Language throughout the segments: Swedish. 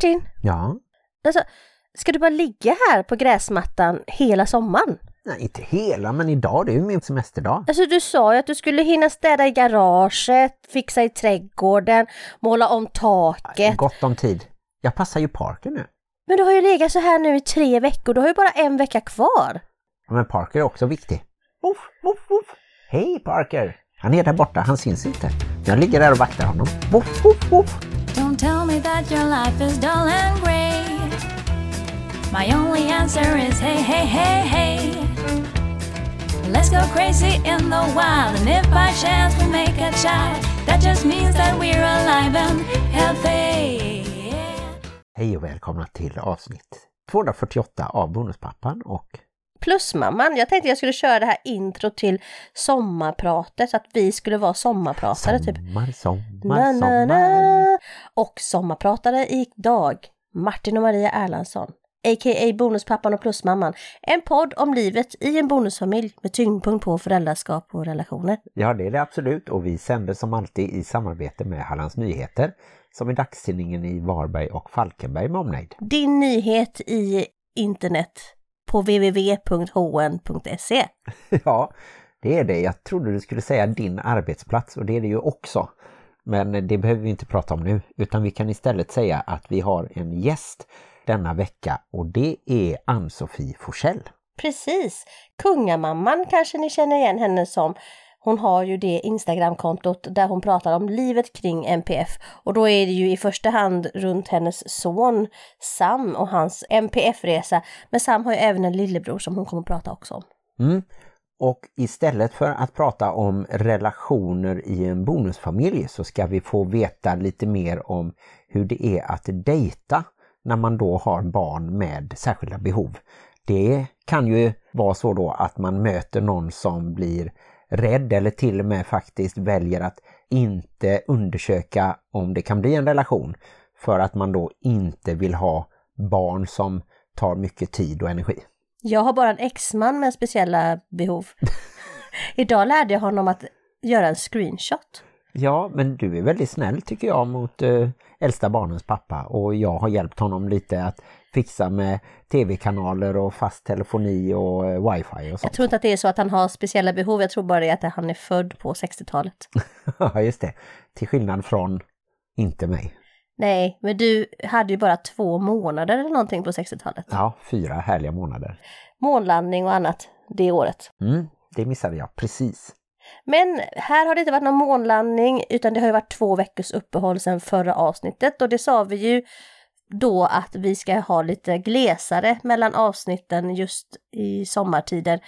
Martin, Ja, alltså, ska du bara ligga här på gräsmattan hela sommaren? nej inte hela men idag det är ju min semesterdag. Alltså du sa ju att du skulle hinna städa i garaget, fixa i trädgården, måla om taket. Gott om tid. Jag passar ju Parker nu. Men du har ju legat så här nu i tre veckor, du har ju bara en vecka kvar. Men Parker är också viktig. Woof, woof, woof. Hej Parker! Han är där borta, han syns inte. Jag ligger där och vaktar honom. Woof, woof, woof. That your life is dull and grey. My only answer is hey, hey, hey, hey. Let's go crazy in the wild, and if by chance we make a child, that just means that we're alive and healthy. Hej och välkomna till avsnitt 248 av Bonuspappan och Plusmamman, jag tänkte jag skulle köra det här intro till sommarpratet, så att vi skulle vara sommarpratare typ. sommar, sommar, Na, na, sommar. na. Och sommarpratare idag, Martin och Maria Erlandsson, a.k.a. Bonuspappan och Plusmamman. En podd om livet i en bonusfamilj med tyngdpunkt på föräldraskap och relationer. Ja, det är det absolut och vi sänder som alltid i samarbete med Hallands Nyheter som är dagstidningen i Varberg och Falkenberg med omnejd. Din nyhet i internet på www.hn.se. Ja, det är det. Jag trodde du skulle säga din arbetsplats och det är det ju också. Men det behöver vi inte prata om nu utan vi kan istället säga att vi har en gäst denna vecka och det är Ann-Sofie Forsell. Precis! Kungamamman kanske ni känner igen henne som. Hon har ju det Instagramkontot där hon pratar om livet kring MPF och då är det ju i första hand runt hennes son Sam och hans MPF-resa. Men Sam har ju även en lillebror som hon kommer att prata också om. Mm. Och istället för att prata om relationer i en bonusfamilj så ska vi få veta lite mer om hur det är att dejta när man då har barn med särskilda behov. Det kan ju vara så då att man möter någon som blir rädd eller till och med faktiskt väljer att inte undersöka om det kan bli en relation för att man då inte vill ha barn som tar mycket tid och energi. Jag har bara en exman med speciella behov. Idag lärde jag honom att göra en screenshot. Ja, men du är väldigt snäll tycker jag mot eh, äldsta barnens pappa och jag har hjälpt honom lite att fixa med tv-kanaler och fast telefoni och eh, wifi och Jag sånt. tror inte att det är så att han har speciella behov, jag tror bara det är att han är född på 60-talet. Ja, just det. Till skillnad från inte mig. Nej, men du hade ju bara två månader eller någonting på 60-talet. Ja, fyra härliga månader. Månlandning och annat det året. Mm, det missade jag, precis. Men här har det inte varit någon månlandning utan det har ju varit två veckors uppehåll sedan förra avsnittet och det sa vi ju då att vi ska ha lite glesare mellan avsnitten just i sommartider.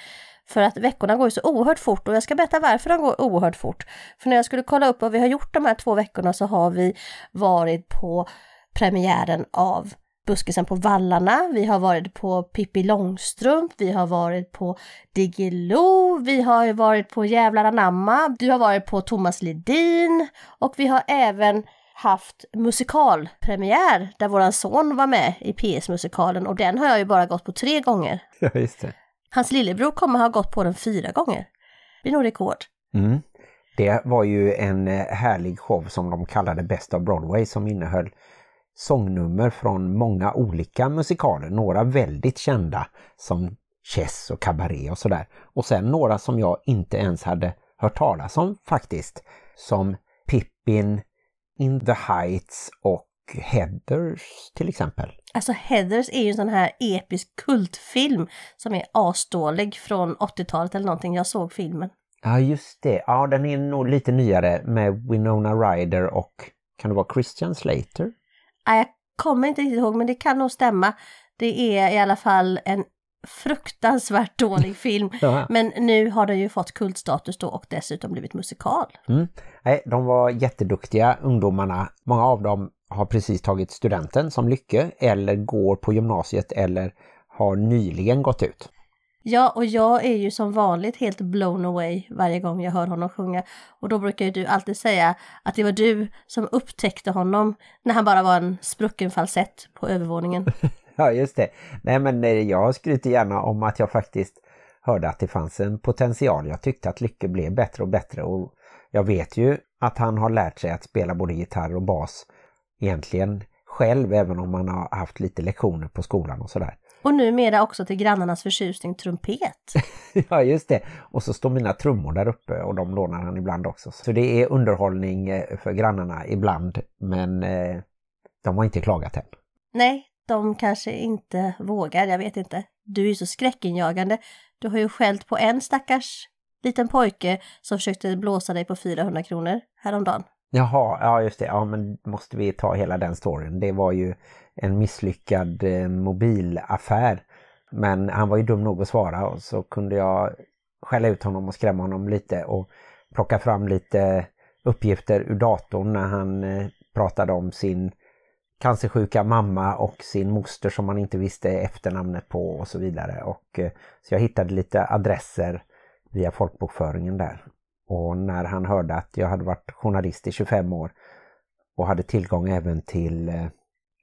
För att veckorna går ju så oerhört fort och jag ska berätta varför de går oerhört fort. För när jag skulle kolla upp vad vi har gjort de här två veckorna så har vi varit på premiären av Buskisen på Vallarna, vi har varit på Pippi Långstrump, vi har varit på Diggiloo, vi har varit på Jävlar anamma, du har varit på Thomas Ledin och vi har även haft musikalpremiär där våran son var med i PS-musikalen och den har jag ju bara gått på tre gånger. Ja, just det. Hans lillebror kommer ha gått på den fyra gånger. Det blir nog rekord. Mm. Det var ju en eh, härlig show som de kallade Best of Broadway som innehöll sångnummer från många olika musikaler. Några väldigt kända som Chess och Cabaret och sådär. Och sen några som jag inte ens hade hört talas om faktiskt. Som Pippin, In the Heights och Heathers till exempel. Alltså Heathers är ju en sån här episk kultfilm som är asdålig från 80-talet eller någonting. Jag såg filmen. Ja just det, ja den är nog lite nyare med Winona Ryder och kan det vara Christian Slater? Nej, jag kommer inte riktigt ihåg men det kan nog stämma. Det är i alla fall en fruktansvärt dålig film. Ja. Men nu har den ju fått kultstatus då och dessutom blivit musikal. Mm. Nej, de var jätteduktiga ungdomarna. Många av dem har precis tagit studenten som Lycke eller går på gymnasiet eller har nyligen gått ut. Ja, och jag är ju som vanligt helt blown away varje gång jag hör honom sjunga. Och då brukar ju du alltid säga att det var du som upptäckte honom när han bara var en sprucken falsett på övervåningen. Ja, just det. Nej, men eh, jag skryter gärna om att jag faktiskt hörde att det fanns en potential. Jag tyckte att Lycke blev bättre och bättre och jag vet ju att han har lärt sig att spela både gitarr och bas egentligen själv även om man har haft lite lektioner på skolan och sådär. Och numera också till grannarnas förtjusning trumpet. ja just det. Och så står mina trummor där uppe och de lånar han ibland också. Så det är underhållning eh, för grannarna ibland men eh, de har inte klagat än. Nej, de kanske inte vågar, jag vet inte. Du är ju så skräckinjagande. Du har ju skällt på en stackars liten pojke som försökte blåsa dig på 400 kronor häromdagen. Jaha, ja just det. Ja men måste vi ta hela den storyn. Det var ju en misslyckad eh, mobilaffär. Men han var ju dum nog att svara och så kunde jag skälla ut honom och skrämma honom lite och plocka fram lite uppgifter ur datorn när han eh, pratade om sin cancersjuka mamma och sin moster som man inte visste efternamnet på och så vidare. Och, eh, så jag hittade lite adresser via folkbokföringen där. Och när han hörde att jag hade varit journalist i 25 år och hade tillgång även till eh,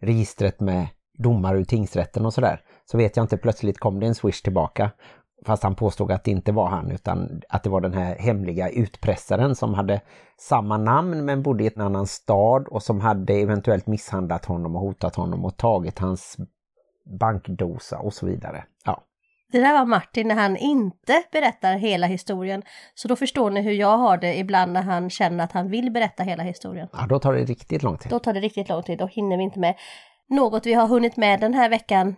registret med domar ur tingsrätten och sådär. Så vet jag inte, plötsligt kom det en swish tillbaka. Fast han påstod att det inte var han utan att det var den här hemliga utpressaren som hade samma namn men bodde i en annan stad och som hade eventuellt misshandlat honom och hotat honom och tagit hans bankdosa och så vidare. Ja. Det där var Martin när han inte berättar hela historien. Så då förstår ni hur jag har det ibland när han känner att han vill berätta hela historien. ja, då tar det riktigt lång tid. Då tar det riktigt lång tid, då hinner vi inte med. Något vi har hunnit med den här veckan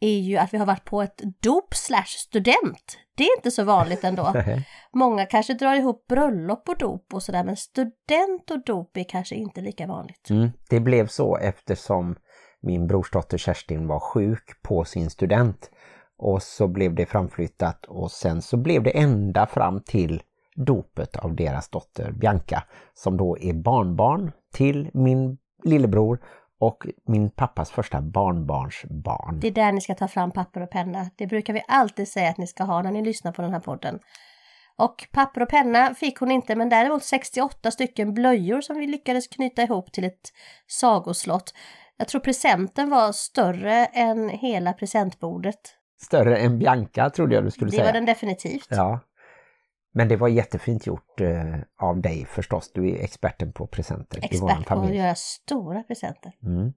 är ju att vi har varit på ett dop slash student. Det är inte så vanligt ändå. Många kanske drar ihop bröllop och dop och sådär men student och dop är kanske inte lika vanligt. Mm, det blev så eftersom min brorsdotter Kerstin var sjuk på sin student. Och så blev det framflyttat och sen så blev det ända fram till dopet av deras dotter Bianca som då är barnbarn till min lillebror och min pappas första barnbarnsbarn. Det är där ni ska ta fram papper och penna. Det brukar vi alltid säga att ni ska ha när ni lyssnar på den här podden. Och papper och penna fick hon inte men däremot 68 stycken blöjor som vi lyckades knyta ihop till ett sagoslott. Jag tror presenten var större än hela presentbordet. Större än Bianca trodde jag du skulle Det säga. var den definitivt. Ja. Men det var jättefint gjort eh, av dig förstås. Du är experten på presenter i vår Expert på att göra stora presenter. Mm.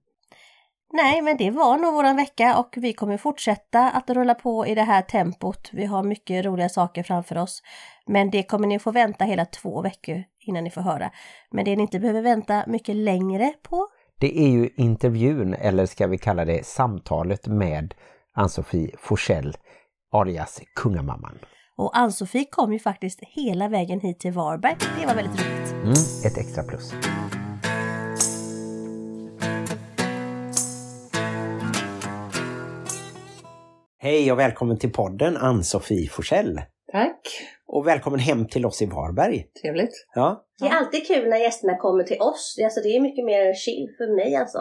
Nej, men det var nog våran vecka och vi kommer fortsätta att rulla på i det här tempot. Vi har mycket roliga saker framför oss. Men det kommer ni få vänta hela två veckor innan ni får höra. Men det ni inte behöver vänta mycket längre på, Det är ju intervjun, eller ska vi kalla det samtalet med Ann-Sofie Forsell, alias Kungamamman. Och Ann-Sofie kom ju faktiskt hela vägen hit till Varberg. Det var väldigt roligt. Mm, ett extra plus. Hej och välkommen till podden Ann-Sofie Forsell. Tack, Och välkommen hem till oss i Varberg. trevligt. Ja, Det är alltid kul när gästerna kommer till oss. Alltså, det är mycket mer chill för mig alltså.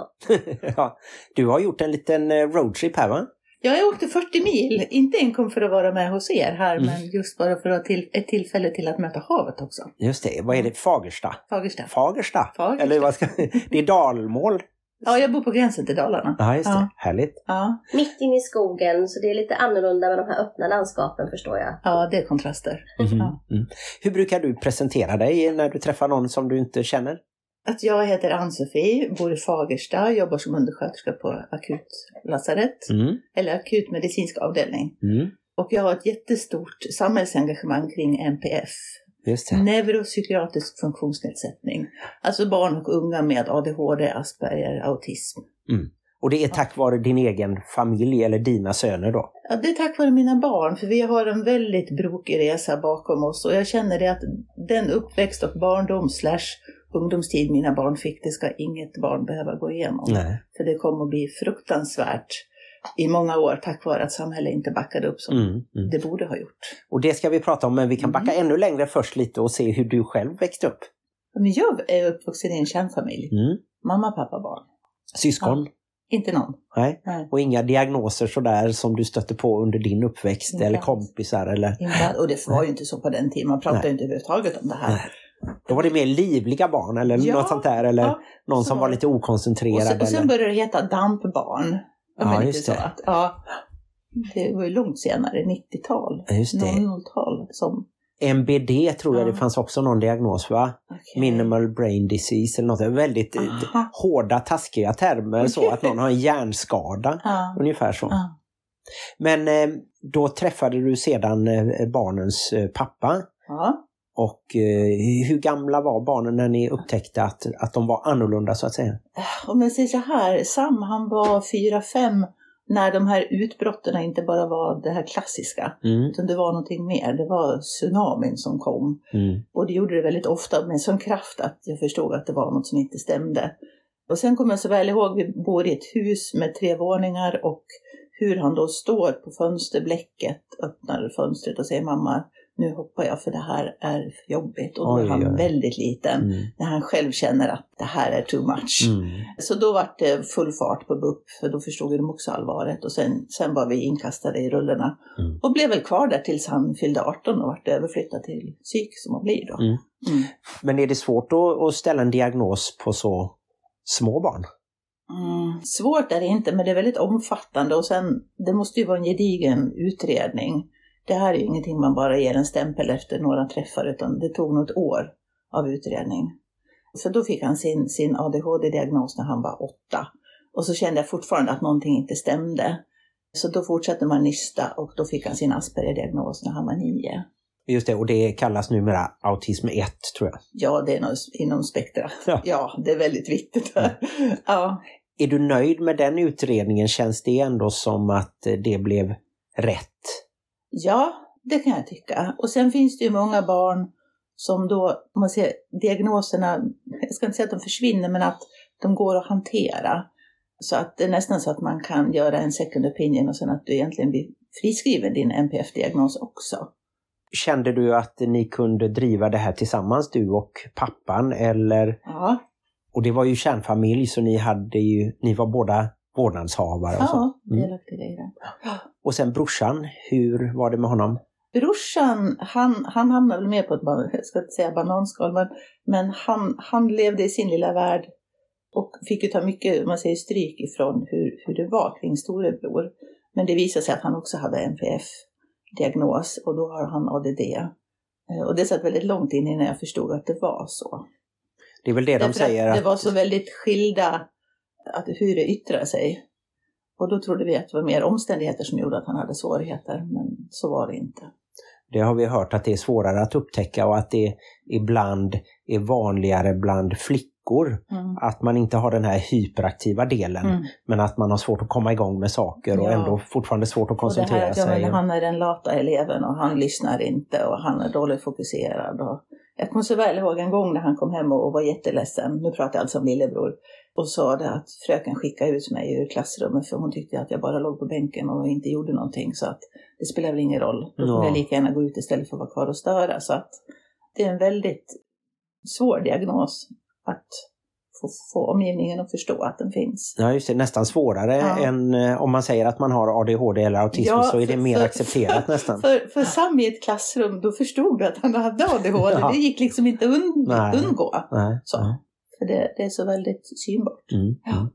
ja. Du har gjort en liten eh, roadtrip här va? Ja, jag åkte 40 mil, inte enkom för att vara med hos er här, Mm. men just bara för att ha till, ett tillfälle till att möta havet också. Just det, vad är det? Fagersta? Fagersta. Fagersta? Fagersta. Eller vad ska Det är dalmål? Ja, jag bor på gränsen till Dalarna. Ja, just det. Ja. Härligt. Ja, Mitt inne i skogen, så det är lite annorlunda med de här öppna landskapen förstår jag. ja det är kontraster. Mhm. Ja. Mm. Hur brukar du presentera dig när du träffar någon som du inte känner? Att jag heter Ann-Sofie, bor i Fagersta, jobbar som undersköterska på akutlasarett, Mm. eller akutmedicinsk avdelning. Mm. Och jag har ett jättestort samhällsengagemang kring NPF, neuropsykiatrisk funktionsnedsättning. Alltså barn och unga med ADHD, Asperger, autism. Och det är tack vare din egen familj eller dina söner då? Ja, det är tack vare mina barn, för vi har en väldigt brokig resa bakom oss och jag känner det att den uppväxt och barndom slash ungdomstid mina barn fick, det ska inget barn behöva gå igenom. Nej. För det kommer att bli fruktansvärt i många år tack vare att samhället inte backade upp som Mm. Mm. det borde ha gjort. Och det ska vi prata om, men vi kan backa ännu längre först lite och se hur du själv växte upp. Men jag är uppvuxen i en kärnfamilj. Mm. Mamma, pappa, barn. Syskon? Inte någon. Nej. Nej. Och inga diagnoser sådär som du stötte på under din uppväxt Inte eller kompisar eller... Inte, och det var ju inte så på den tiden, man pratade Nej. inte överhuvudtaget om det här. Nej. Då var det mer livliga barn eller Ja, något sånt där eller ja, någon som var lite okoncentrerad. Och sen, och sen började det heta dampbarn. Ja, just det. Att, ja, det var ju långt senare, 90-tal, Just det. 00-tal, som MBD tror jag Ja. det fanns också någon diagnos va? Okej. Minimal brain disease eller något. Väldigt eh, Aha. hårda, taskiga termer. Så att någon har en hjärnskada. Ja. Ungefär så. Ja. Men eh, då träffade du sedan eh, barnens pappa. Ja. Och eh, hur gamla var barnen när ni upptäckte att, att de var annorlunda så att säga? Om jag säger så här, Sam han var fyra fem när de här utbrotten inte bara var det här klassiska, Mm, utan det var någonting mer. Det var tsunamin som kom. mm, Och det gjorde det väldigt ofta med sån kraft att jag förstod att det var något som inte stämde. Och sen kommer jag så väl ihåg, vi bor i ett hus med tre våningar och hur han då står på fönsterblecket, öppnar fönstret och säger mamma, nu hoppar jag för det här är för jobbigt. Och då är han väldigt liten, mm, när han själv känner att det här är too much. mm. Så då var det full fart på BUP, för då förstod de också allvaret. Och sen, sen var vi inkastade i rullorna. Mm. Och blev väl kvar där tills han fyllde 18 och vart överflyttad till psyk som han blir då. Mm. Mm. Men är det svårt att, att ställa en diagnos på så små barn? Mm. Svårt är det inte, men det är väldigt omfattande och sen, det måste ju vara en gedigen utredning. Det här är ju ingenting man bara ger en stämpel efter några träffar, utan det tog något år av utredning. För då fick han sin, sin ADHD-diagnos när han var åtta. Och så kände jag fortfarande att någonting inte stämde. Så då fortsatte man nysta och då fick han sin Asperger-diagnos när han var nio. Just det, och det kallas numera autism 1 tror jag. Ja, det är något inom spektra. Ja. Ja, det är väldigt viktigt. Ja, Är du nöjd med den utredningen? Känns det ändå som att det blev rätt? Ja, det kan jag tycka. Och sen finns det ju många barn som då, man ser diagnoserna, jag ska inte säga att de försvinner, men att de går att hantera. Så att det är nästan så att man kan göra en second opinion och sen att du egentligen blir friskriven din NPF-diagnos också. Kände du att ni kunde driva det här tillsammans, du och pappan? Eller, Ja, och det var ju kärnfamilj så ni, hade ju, ni var båda vårdnadshavare. Och, så. ja Mm. delaktiga i det. och sen brorsan, hur var det med honom? Brorsan, han, han hamnade väl mer på ett, jag ska inte säga bananskal, men, men han, han levde i sin lilla värld och fick ju ta mycket, man säger stryk ifrån hur, hur det var kring storebror. Men det visade sig att han också hade NPF-diagnos och då har han ADD. Eh, Och det satt väldigt långt in innan jag förstod att det var så. Det är väl det de Därför säger att att... det var så väldigt skilda, att hur det yttrar sig. Och då trodde vi att det var mer omständigheter som gjorde att han hade svårigheter, men så var det inte. Det har vi hört att det är svårare att upptäcka och att det ibland är vanligare bland flickor. Mm. Att man inte har den här hyperaktiva delen Mm. men att man har svårt att komma igång med saker och Ja. ändå fortfarande svårt att Och det koncentrera här ja, sig. men han är den lata eleven och han lyssnar inte och han är dåligt fokuserad. Och jag kommer så väl ihåg en gång när han kom hem och, var jätteledsen, nu pratar jag alltså om lillebror, och sa det att fröken skickade ut mig ur klassrummet för hon tyckte att jag bara låg på bänken och inte gjorde någonting så att det spelar väl ingen roll. Då kunde jag lika gärna gå ut istället för att vara kvar och störa. Så att det är en väldigt svår diagnos att få, få omgivningen att förstå att den finns. Ja, just det. Nästan svårare Ja. än eh, om man säger att man har ADHD eller autism Ja, så är det för- mer för- accepterat nästan. För, för Sam i ett klassrum, då förstod du att han hade ADHD. Ja. Det gick liksom inte att und- undgå. Nej. Så. nej. För det, det är så väldigt synbart. Mm. Ja. Mm.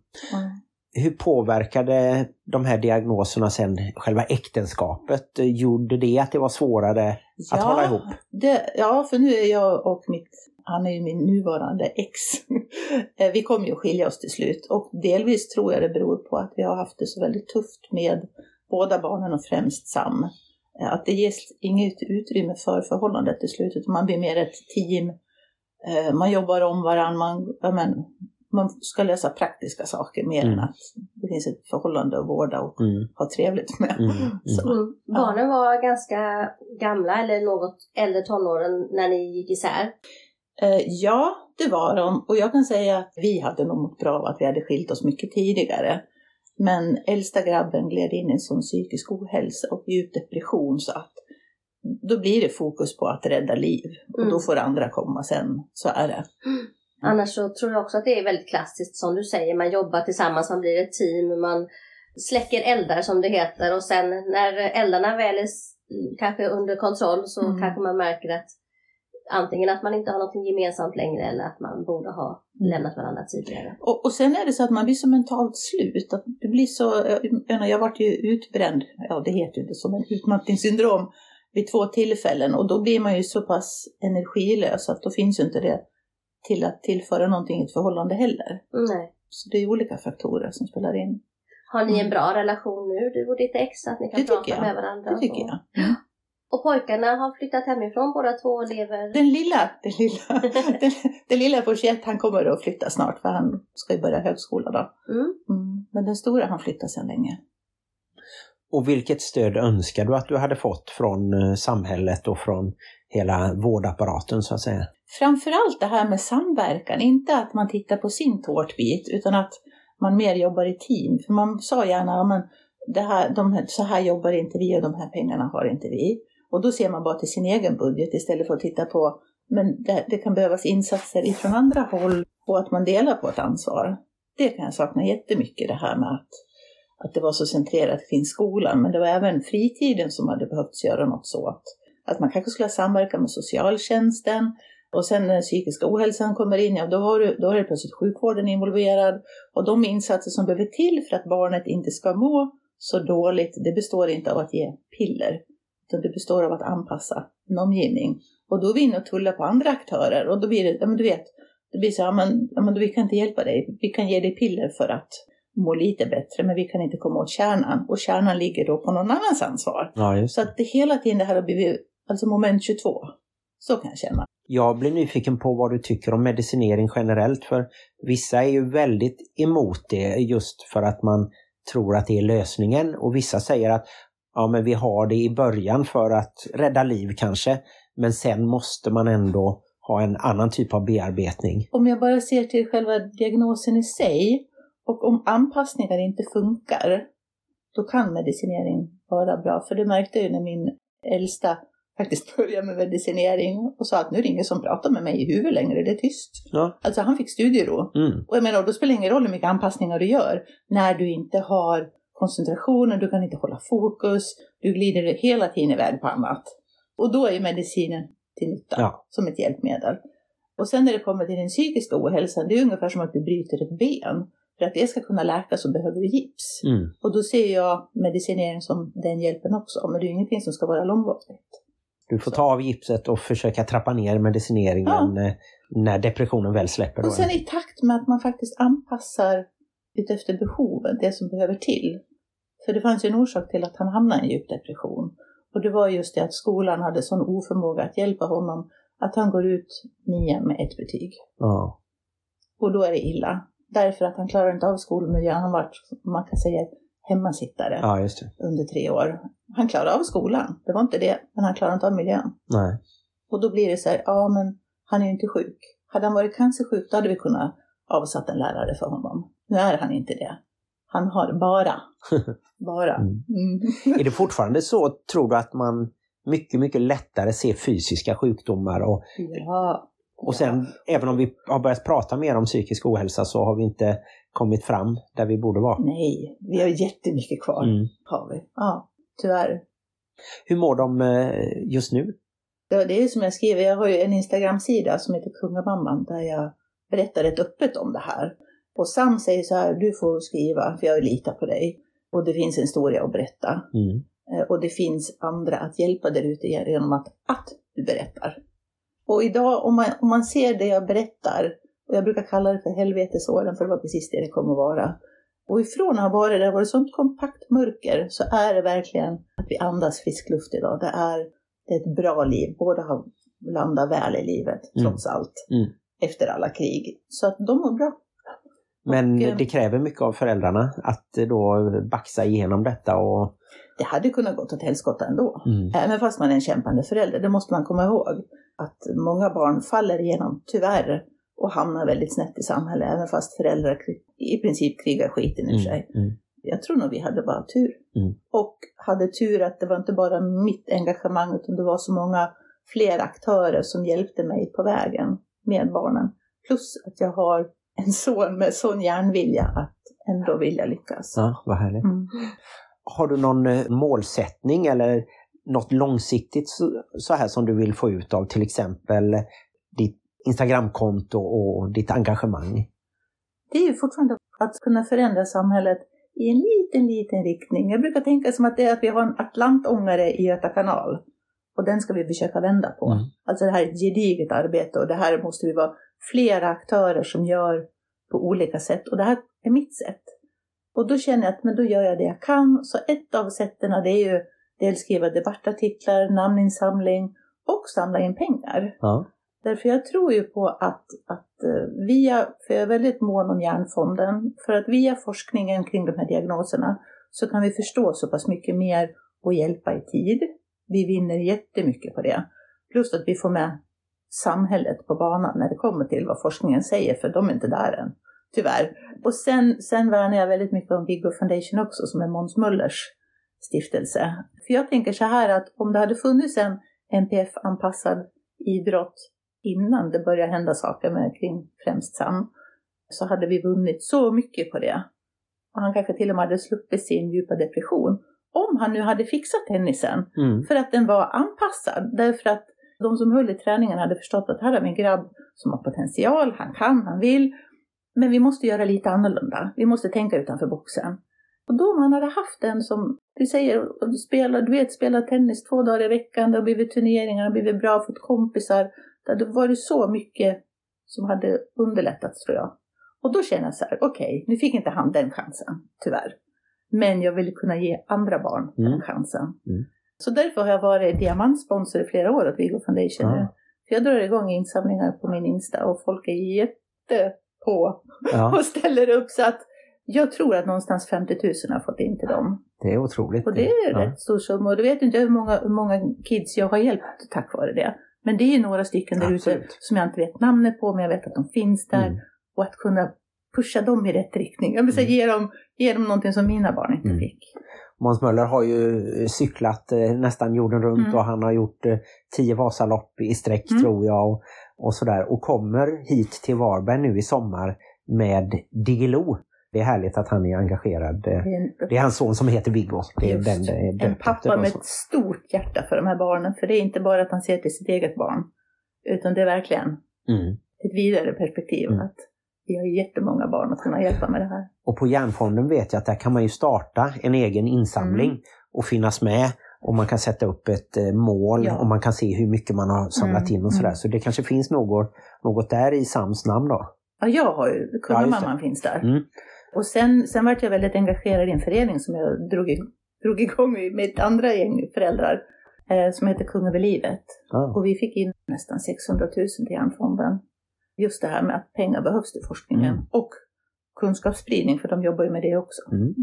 Mm. Hur påverkade de här diagnoserna sen själva äktenskapet? Gjorde det att det var svårare att hålla ihop? Det, ja, för nu är jag och mitt, han är ju min nuvarande ex. Eh, vi kommer ju att skilja oss till slut. Och delvis tror jag det beror på att vi har haft det så väldigt tufft med båda barnen och främst Sam. Eh, Att det ges inget utrymme för förhållandet till slut, utan man blir mer ett team. Eh, Man jobbar om varandra, man, ja, men, man ska lösa praktiska saker mer Mm. än att det finns ett förhållande att vårda och Mm. ha trevligt med. Mm. Mm. Så, Mm. Barnen var ganska gamla eller något äldre tonåren när ni gick isär. Eh, ja, det var de. Och jag kan säga att vi hade nog mått bra av att vi hade skilt oss mycket tidigare. Men äldsta grabben gled in i en sån psykisk ohälsa och djup depression så att då blir det fokus på att rädda liv. Och Mm. då får andra komma sen. Så är det. Annars så tror jag också att det är väldigt klassiskt som du säger. Man jobbar tillsammans, man blir ett team, man släcker eldar som det heter och sen när eldarna väl är kanske under kontroll så Mm. kanske man märker att antingen att man inte har något gemensamt längre eller att man borde ha Mm. lämnat varandra tidigare. Och, och sen är det så att man blir så mentalt slut. Att det blir så, jag, jag vart ju utbränd, ja det heter ju inte så, men utmattningssyndrom. vid två tillfällen och då blir man ju så pass energilös att då finns ju inte det till att tillföra någonting i ett förhållande heller. Nej. Så det är olika faktorer som spelar in. Har ni en bra relation nu, du och ditt ex, att ni kan Det prata med varandra? Det tycker jag. Och pojkarna har flyttat hemifrån båda två och lever... Den lilla, den lilla, den, den lilla på 21, han kommer att flytta snart för han ska ju börja högskola då. Mm. Mm. Men den stora han flyttar sedan länge. Och vilket stöd önskar du att du hade fått från eh, samhället och från hela vårdapparaten så att säga? Framförallt det här med samverkan, inte att man tittar på sin tårtbit utan att man mer jobbar i team. För man sa gärna, ja, men det här, de, här- så här jobbar inte vi och de här pengarna har inte vi. Och då ser man bara till sin egen budget istället för att titta på, men det, det kan behövas insatser ifrån andra håll och att man delar på ett ansvar. Det kan jag sakna jättemycket det här med att, att det var så centrerat kring skolan, men det var även fritiden som hade behövt göra något så att, att man kanske skulle ha med socialtjänsten, och sen när den psykiska ohälsan kommer in, ja då har, du, då är det plötsligt sjukvården involverad. Och de insatser som behöver till för att barnet inte ska må så dåligt, det består inte av att ge piller. Utan det består av att anpassa en omgivning. Och då är vi inne och tullar på andra aktörer och då blir det, ja men du vet, det blir så här, ja men, ja, men vi kan inte hjälpa dig. Vi kan ge dig piller för att må lite bättre, men vi kan inte komma åt kärnan. Och kärnan ligger då på någon annans ansvar. Ja, Så att det hela tiden det här har blivit, alltså moment 22. Så kan jag känna. Jag blir nyfiken på vad du tycker om medicinering generellt för vissa är ju väldigt emot det just för att man tror att det är lösningen och vissa säger att ja men vi har det i början för att rädda liv kanske men sen måste man ändå ha en annan typ av bearbetning. om jag bara ser till själva diagnosen i sig och om anpassningar inte funkar, då kan medicinering vara bra. För det märkte jag ju när min äldsta faktiskt började med medicinering och sa att nu är det ingen som pratar med mig i huvudet längre, det är tyst. Ja. Alltså han fick studiero. Mm. Och jag menar, då spelar det ingen roll hur mycket anpassningar du gör när du inte har koncentrationen, du kan inte hålla fokus, du glider hela tiden iväg på annat. Och då är ju medicinen till nytta Ja. som ett hjälpmedel. Och sen när det kommer till den psykiska ohälsan, det är ungefär som att du bryter ett ben. För att det ska kunna läka så behöver du gips. Mm. Och då ser jag medicinering som den hjälpen också, men det är ingenting som ska vara långvarigt. Du får ta av gipset och försöka trappa ner medicineringen eh, när depressionen väl släpper. Och sen i takt med att man faktiskt anpassar utefter behoven, det som behöver till. För det fanns ju en orsak till att han hamnade i en djup depression. Och det var just det att skolan hade sån oförmåga att hjälpa honom att han går ut nian med ett betyg. Ja. Och då är det illa. Därför att han klarar inte av skolmiljön. Han var, man kan säga, hemmasittare ja, under tre år. Han klarade av skolan, det var inte det, men han klarade inte av miljön. Nej. Och då blir det så här, ja men han är ju inte sjuk. Hade han varit cancersjuk då hade vi kunnat avsatt en lärare för honom. Nu är han inte det. Han har bara, bara. Mm. Mm. Är det fortfarande så, tror du, att man mycket, mycket lättare ser fysiska sjukdomar och Ja. Och sen, även om vi har börjat prata mer om psykisk ohälsa så har vi inte kommit fram där vi borde vara. Nej, vi har jättemycket kvar. Mm. Har vi. Ja, tyvärr. Hur mår de eh, just nu? Det det är som jag skriver, jag har ju en Instagram-sida som heter Kungamamman där jag berättar rätt öppet om det här. Och Sam säger så här, du får skriva för jag litar på dig. Och det finns en historia att berätta. Mm. Eh, Och det finns andra att hjälpa där ute genom att, att du berättar. Och idag om man, om man ser det jag berättar, och jag brukar kalla det för helvetesåren för det var precis det det kommer att vara. Och ifrån att ha varit där, varit sånt kompakt mörker, så är det verkligen att vi andas frisk luft idag. Det är, det är ett bra liv, båda har landat väl i livet, Mm. trots allt. Mm. Efter alla krig. Så att de mår bra. Men Och, eh, det kräver mycket av föräldrarna att eh, då baxa igenom detta och... Det hade kunnat gått åt helskotta ändå. Mm. Även fast man är en kämpande förälder, det måste man komma ihåg. Att många barn faller igenom, tyvärr, och hamnar väldigt snett i samhället, även fast föräldrar i princip krigar skiten ur sig. Mm. Mm. Jag tror nog vi hade bara tur. Mm. Och hade tur att det var inte bara mitt engagemang, utan det var så många fler aktörer som hjälpte mig på vägen med barnen. Plus att jag har en son med sån järnvilja att ändå vilja lyckas. Ja, vad härligt. Mm. Har du någon eh, målsättning eller något långsiktigt så, så här som du vill få ut av till exempel ditt Instagramkonto och ditt engagemang? det är ju fortfarande att kunna förändra samhället i en liten, liten riktning. Jag brukar tänka som att det är att vi har en atlantångare i Göta kanal. Och den ska vi försöka vända på. Mm. Alltså det här är ett gediget arbete och det här måste vi vara flera aktörer som gör på olika sätt. Och det här är mitt sätt. Och då känner jag att men då gör jag det jag kan. Så ett av sätten det är ju dels skriva debattartiklar, namninsamling och samla in pengar. Ja. Därför jag tror ju på att, att eh, via, för jag är väldigt mån om hjärnfonden, för att via forskningen kring de här diagnoserna så kan vi förstå så pass mycket mer och hjälpa i tid. Vi vinner jättemycket på det. Plus att vi får med samhället på banan när det kommer till vad forskningen säger, för de är inte där än. Tyvärr. Och sen, sen värnar jag väldigt mycket om Viggo Foundation också, som är Måns Möllers stiftelse. För jag tänker så här att om det hade funnits en NPF-anpassad idrott innan det började hända saker med kring främst Sam, så hade vi vunnit så mycket på det. Och han kanske till och med hade sluppit sin djupa depression. Om han nu hade fixat tennisen, Mm. för att den var anpassad. Därför att de som höll i träningen hade förstått att här har vi en grabb som har potential, han kan, han vill. Men vi måste göra lite annorlunda. Vi måste tänka utanför boxen. Och då om han hade haft en som, vi säger, spelar, du vet, spelar tennis två dagar i veckan, det har blivit turneringar, det har blivit bra, fått kompisar. Det hade varit så mycket som hade underlättats tror jag. Och då känner jag så här, okej, nu fick inte han den chansen, tyvärr. Men jag vill kunna ge andra barn den Mm. chansen. Mm. Så därför har jag varit diamantsponsor i flera år åt Viggo Foundation nu. Ja. För jag drar igång insamlingar på min Insta och folk är jätte på Ja, och ställer upp så att jag tror att någonstans 50 000 har fått in till dem. det är otroligt. Och det är ja. rätt stor summa och du vet inte hur många, hur många kids jag har hjälpt tack vare det. Men det är några stycken där ute som jag inte vet namnet på men jag vet att de finns där. Mm. Och att kunna pusha dem i rätt riktning. Jag vill säga Mm. ge dem, ge dem någonting som mina barn inte Mm. fick. Måns Möller har ju cyklat eh, nästan jorden runt Mm. och han har gjort eh, tio Vasalopp i sträck Mm. tror jag och, och sådär och kommer hit till Varberg nu i sommar med Diggiloo. Det är härligt att han är engagerad. eh, Det är en, Det är hans son som heter Viggo. Det är den det är en pappa med ett stort hjärta för de här barnen. För det är inte bara att han ser till sitt eget barn. Utan det är verkligen Mm. ett vidare perspektiv. Mm. Att vi har jättemånga barn att kunna hjälpa med det här. Och på Järnfonden vet jag att där kan man ju starta en egen insamling Mm. och finnas med. Och man kan sätta upp ett eh, mål Ja. och man kan se hur mycket man har samlat Mm, in och sådär. mm. Så det kanske finns något, något där i Sams namn då. Ja, jag har ju, Ja. Kungamamman finns där. Mm. Och sen, sen vart jag väldigt engagerad i en förening som jag drog, i, drog igång med ett andra gäng föräldrar. Eh, som heter Kung över livet. Ja. Och vi fick in nästan 600 000 till Hjärnfonden. Just det här med att pengar behövs till forskningen. Mm. Och kunskapsspridning, för de jobbar ju med det också. Mm.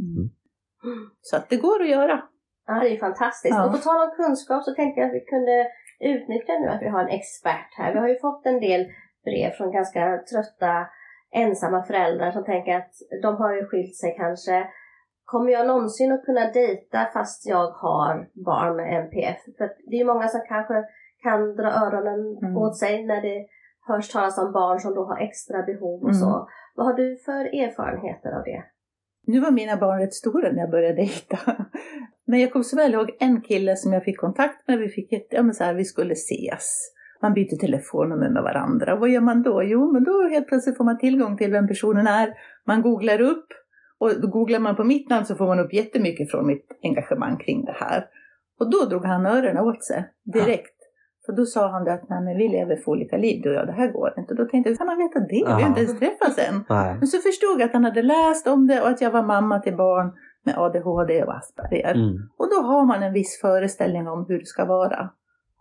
Mm. Så att det går att göra. Ja, det är fantastiskt. Ja. Och på tal om kunskap så tänkte jag att vi kunde utnyttja nu att vi har en expert här. Vi har ju fått en del brev från ganska trötta ensamma föräldrar som tänker att de har ju skilt sig kanske. Kommer jag någonsin att kunna dejta fast jag har barn med NPF? För det är ju många som kanske kan dra öronen Mm. åt sig när det hörs talas om barn som då har extra behov och Mm. så. Vad har du för erfarenheter av det? Nu var mina barn rätt stora när jag började dejta. Men jag kommer så väl ihåg en kille som jag fick kontakt med. Vi fick ett, ja men så här, vi skulle ses. Man byter telefonnummer med varandra. Vad gör man då? Jo, men då helt plötsligt får man tillgång till vem personen är. Man googlar upp. Och då googlar man på mitt namn så får man upp jättemycket från mitt engagemang kring det här. Och då drog han öronen åt sig direkt. För då sa han att Nej, men vi lever för olika liv du och jag, det här går inte. Då tänkte jag, hur kan han veta det? Vi har inte ens träffats än. Nej. Men så förstod jag att han hade läst om det och att jag var mamma till barn med ADHD och Asperger. Mm. Och då har man en viss föreställning om hur det ska vara.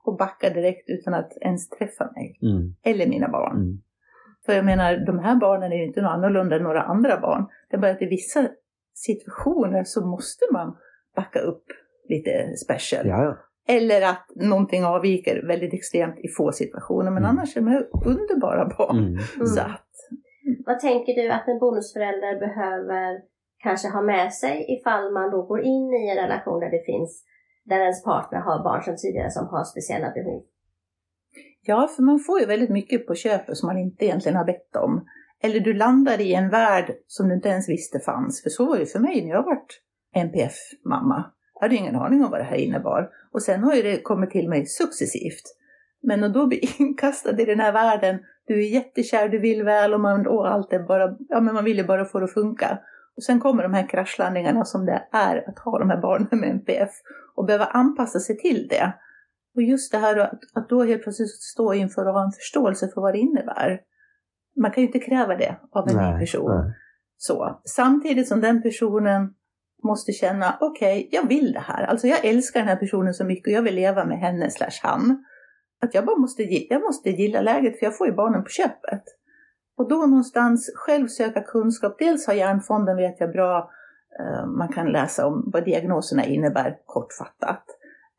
Och backar direkt utan att ens träffa mig. Mm. Eller mina barn. Mm. För jag menar, de här barnen är ju inte något annorlunda än några andra barn. Det är bara att i vissa situationer så måste man backa upp lite special. Ja, ja. Eller att någonting avviker väldigt extremt i få situationer. Men Mm. annars är de underbara barn. Mm. Så att, Vad tänker du att en bonusförälder behöver kanske ha med sig ifall man då går in i en relation där det finns, där ens partner har barn sedan tidigare som har speciella behov? Ja, för man får ju väldigt mycket på köpet som man inte egentligen har bett om. Eller du landar i en värld som du inte ens visste fanns. För så var det för mig när jag vart NPF-mamma. Jag hade ingen aning om vad det här innebar. Och sen har ju det kommit till mig successivt. Men att då bli inkastad i den här världen, du är jättekär, du vill väl och, man, och allt är bara, ja men man vill ju bara få det att funka. Och sen kommer de här kraschlandningarna som det är att ha de här barnen med NPF och behöva anpassa sig till det. Och just det här att, att då helt plötsligt stå inför och ha en förståelse för vad det innebär. Man kan ju inte kräva det av en ny person. nej. Så. Samtidigt som den personen måste känna, okej, jag vill det här. Alltså jag älskar den här personen så mycket och jag vill leva med henne slash han. Att jag bara måste, jag måste gilla läget för jag får ju barnen på köpet. Och då någonstans själv söka kunskap. Dels har Hjärnfonden vet jag bra, eh, man kan läsa om vad diagnoserna innebär kortfattat.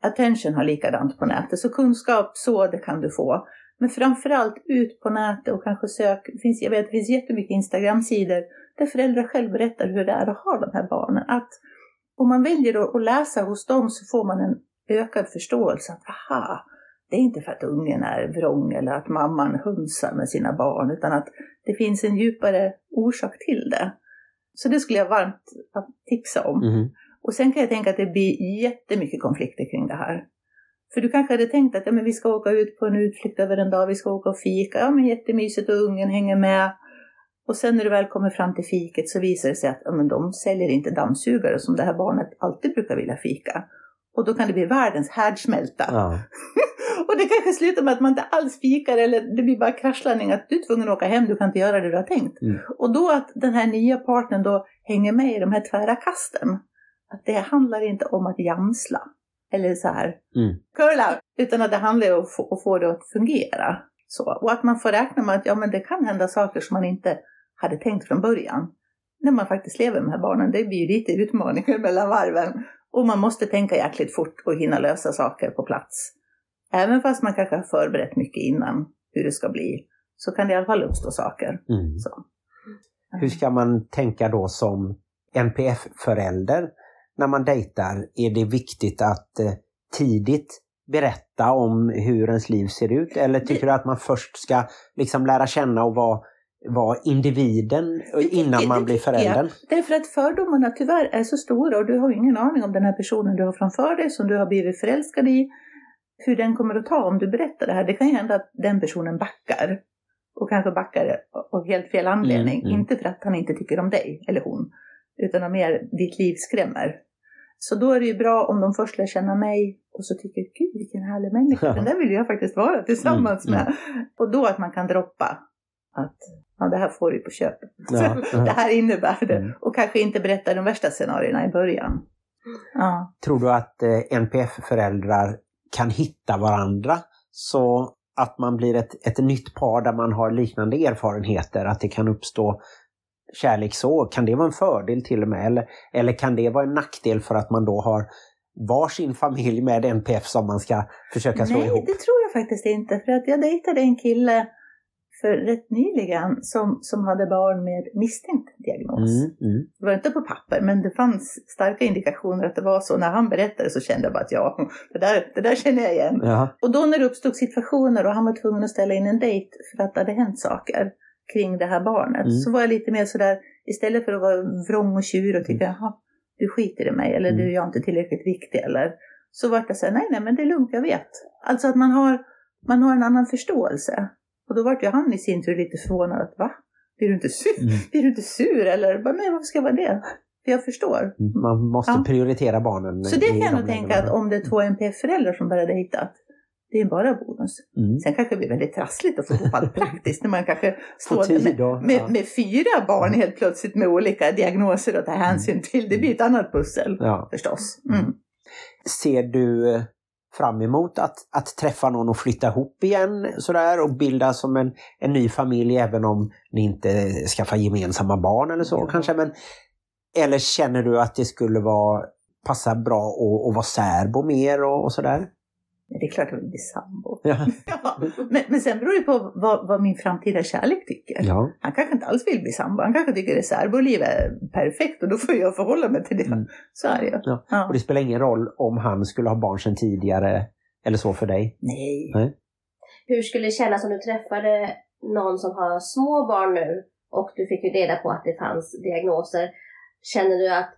Attention har likadant på nätet, så kunskap så det kan du få. Men framförallt ut på nätet och kanske sök, det finns, jag vet det finns jättemycket Instagram-sidor där föräldrar själv berättar hur det är att ha de här barnen. Att om man väljer att läsa hos dem så får man en ökad förståelse att aha, det är inte för att ungen är vrång eller att mamman hunsar med sina barn utan att det finns en djupare orsak till det. Så det skulle jag varmt tipsa om. Mhm. Och sen kan jag tänka att det blir jättemycket konflikter kring det här. För du kanske hade tänkt att ja, men vi ska åka ut på en utflykt över en dag, vi ska åka och fika, ja men jättemysigt och ungen hänger med. Och sen när du väl kommer fram till fiket så visar det sig att ja, men de säljer inte dammsugare som det här barnet alltid brukar vilja fika. Och då kan det bli världens härdsmälta. Ja. Och det kanske slutar med att man inte alls fikar eller det blir bara kraschlandning att du är tvungen att åka hem, du kan inte göra det du har tänkt. Mm. Och då att den här nya partnern då hänger med i de här tvära kasten. Att det handlar inte om att jamsla. Eller så här, Mm. curla. Utan att det handlar om att få, att få det att fungera. Så. Och att man får räkna med att ja, men det kan hända saker som man inte hade tänkt från början. När man faktiskt lever med de här barnen. Det blir ju lite utmaningar mellan varven. Och man måste tänka jäkligt fort och hinna lösa saker på plats. Även fast man kanske har förberett mycket innan hur det ska bli. Så kan det i alla fall uppstå saker. Mm. Hur ska man tänka då som NPF-förälder när man dejtar? Är det viktigt att eh, tidigt berätta om hur ens liv ser ut? Eller tycker du att man först ska liksom lära känna och vara, vara individen innan man blir föräldern? Därför att fördomarna tyvärr är så stora och du har ingen aning om den här personen du har framför dig som du har blivit förälskad i. Hur den kommer att ta om du berättar det här. Det kan ju hända att den personen backar. Och kanske backar av helt fel anledning. Mm, mm. Inte för att han inte tycker om dig eller hon. Utan av mer ditt liv skrämmer. Så då är det ju bra om de först lär känna mig och så tycker gud vilken härlig människa. Ja. Den där vill jag faktiskt vara tillsammans Mm, med. Och då att man kan droppa att ja, det här får du på köpet. Ja, det här innebär det. Mm. Och kanske inte berätta de värsta scenarierna i början. Ja. Tror du att eh, NPF-föräldrar kan hitta varandra så att man blir ett, ett nytt par där man har liknande erfarenheter, att det kan uppstå kärlek så? Kan det vara en fördel till och med? Eller, eller kan det vara en nackdel för att man då har varsin familj med NPF som man ska försöka slå Nej, ihop? det tror jag faktiskt inte. För att jag dejtade en kille för rätt nyligen som, som hade barn med misstänkt diagnos. Mm, mm. Det var inte på papper, men det fanns starka indikationer att det var så. När han berättade så kände jag bara att ja, det där, det där känner jag igen. Ja. Och då när det uppstod situationer och han var tvungen att ställa in en dejt för att det hade hänt saker kring det här barnet. Mm. Så var jag lite mer sådär, istället för att vara vrång och tjurig och tycka, jaha, du skiter i mig eller Mm. du jag är inte tillräckligt viktig eller. Så var jag såhär, nej nej men det är lugnt, jag vet. Alltså att man har, man har en annan förståelse. Och då var ju han i sin tur lite förvånad att va? Blir du inte sur? Mm. Blir du inte sur eller? Nej varför ska jag vara det? För jag förstår. Man måste Ja. prioritera barnen. Så det kan jag nog tänka att om det är två NPF-föräldrar som börjar dejta, det är bara bonus. Mm. Sen kanske det blir väldigt trassligt att få ihop allt praktiskt när man kanske står med, då, med, ja. med fyra barn helt plötsligt med olika diagnoser att ta hänsyn till. Det blir ett annat pussel Ja. förstås. Mm. Ser du eh, fram emot att, att träffa någon och flytta ihop igen sådär och bilda som en, en ny familj även om ni inte skaffar gemensamma barn eller så Ja. kanske? Men, eller känner du att det skulle vara, passa bra att, att vara särbo mer och, och sådär? Men Det är klart jag vill bli sambo. Ja. Ja, men, men sen beror det på vad, vad min framtida kärlek tycker. ja. Han kanske inte alls vill bli sambo. Han kanske tycker att särboliv är perfekt och då får jag förhålla mig till det. Mm. Så är det. Ja. Ja. Och det spelar ingen roll om han skulle ha barn sedan tidigare eller så för dig? Nej. Hur skulle det kännas om du träffade någon som har små barn nu och du fick ju reda på att det fanns diagnoser. Känner du att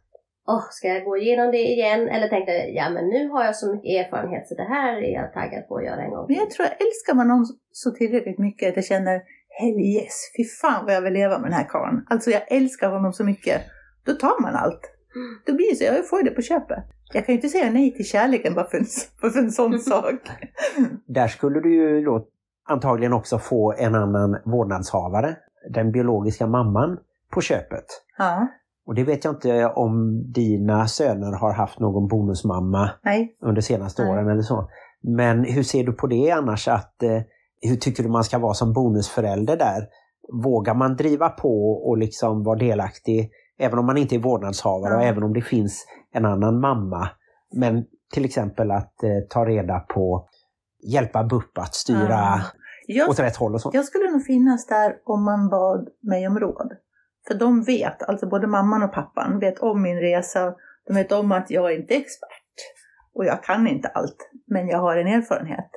Åh, ska jag gå igenom det igen? Eller tänkte du, ja men nu har jag så mycket erfarenhet så det här är jag taggad på att göra en gång Men jag tror att älskar man någon så tillräckligt mycket att jag känner hell yes, fy fan vad jag vill leva med den här karln. Alltså jag älskar honom så mycket. Då tar man allt. Då blir det så, jag får det på köpet. Jag kan ju inte säga nej till kärleken bara för en, bara för en sån sak. Där skulle du ju då antagligen också få en annan vårdnadshavare, den biologiska mamman, på köpet. Ja, Och det vet jag inte om dina söner har haft någon bonusmamma nej. under senaste Nej. åren eller så. Men hur ser du på det annars? Att, eh, hur tycker du man ska vara som bonusförälder där? Vågar man driva på och liksom vara delaktig även om man inte är vårdnadshavare Ja. och även om det finns en annan mamma? Men till exempel att eh, ta reda på, hjälpa BUP att styra Ja. Jag, åt rätt håll och så. jag skulle nog finnas där om man bad mig om råd. För de vet, alltså både mamman och pappan vet om min resa. De vet om att jag inte är expert. Och jag kan inte allt. Men jag har en erfarenhet.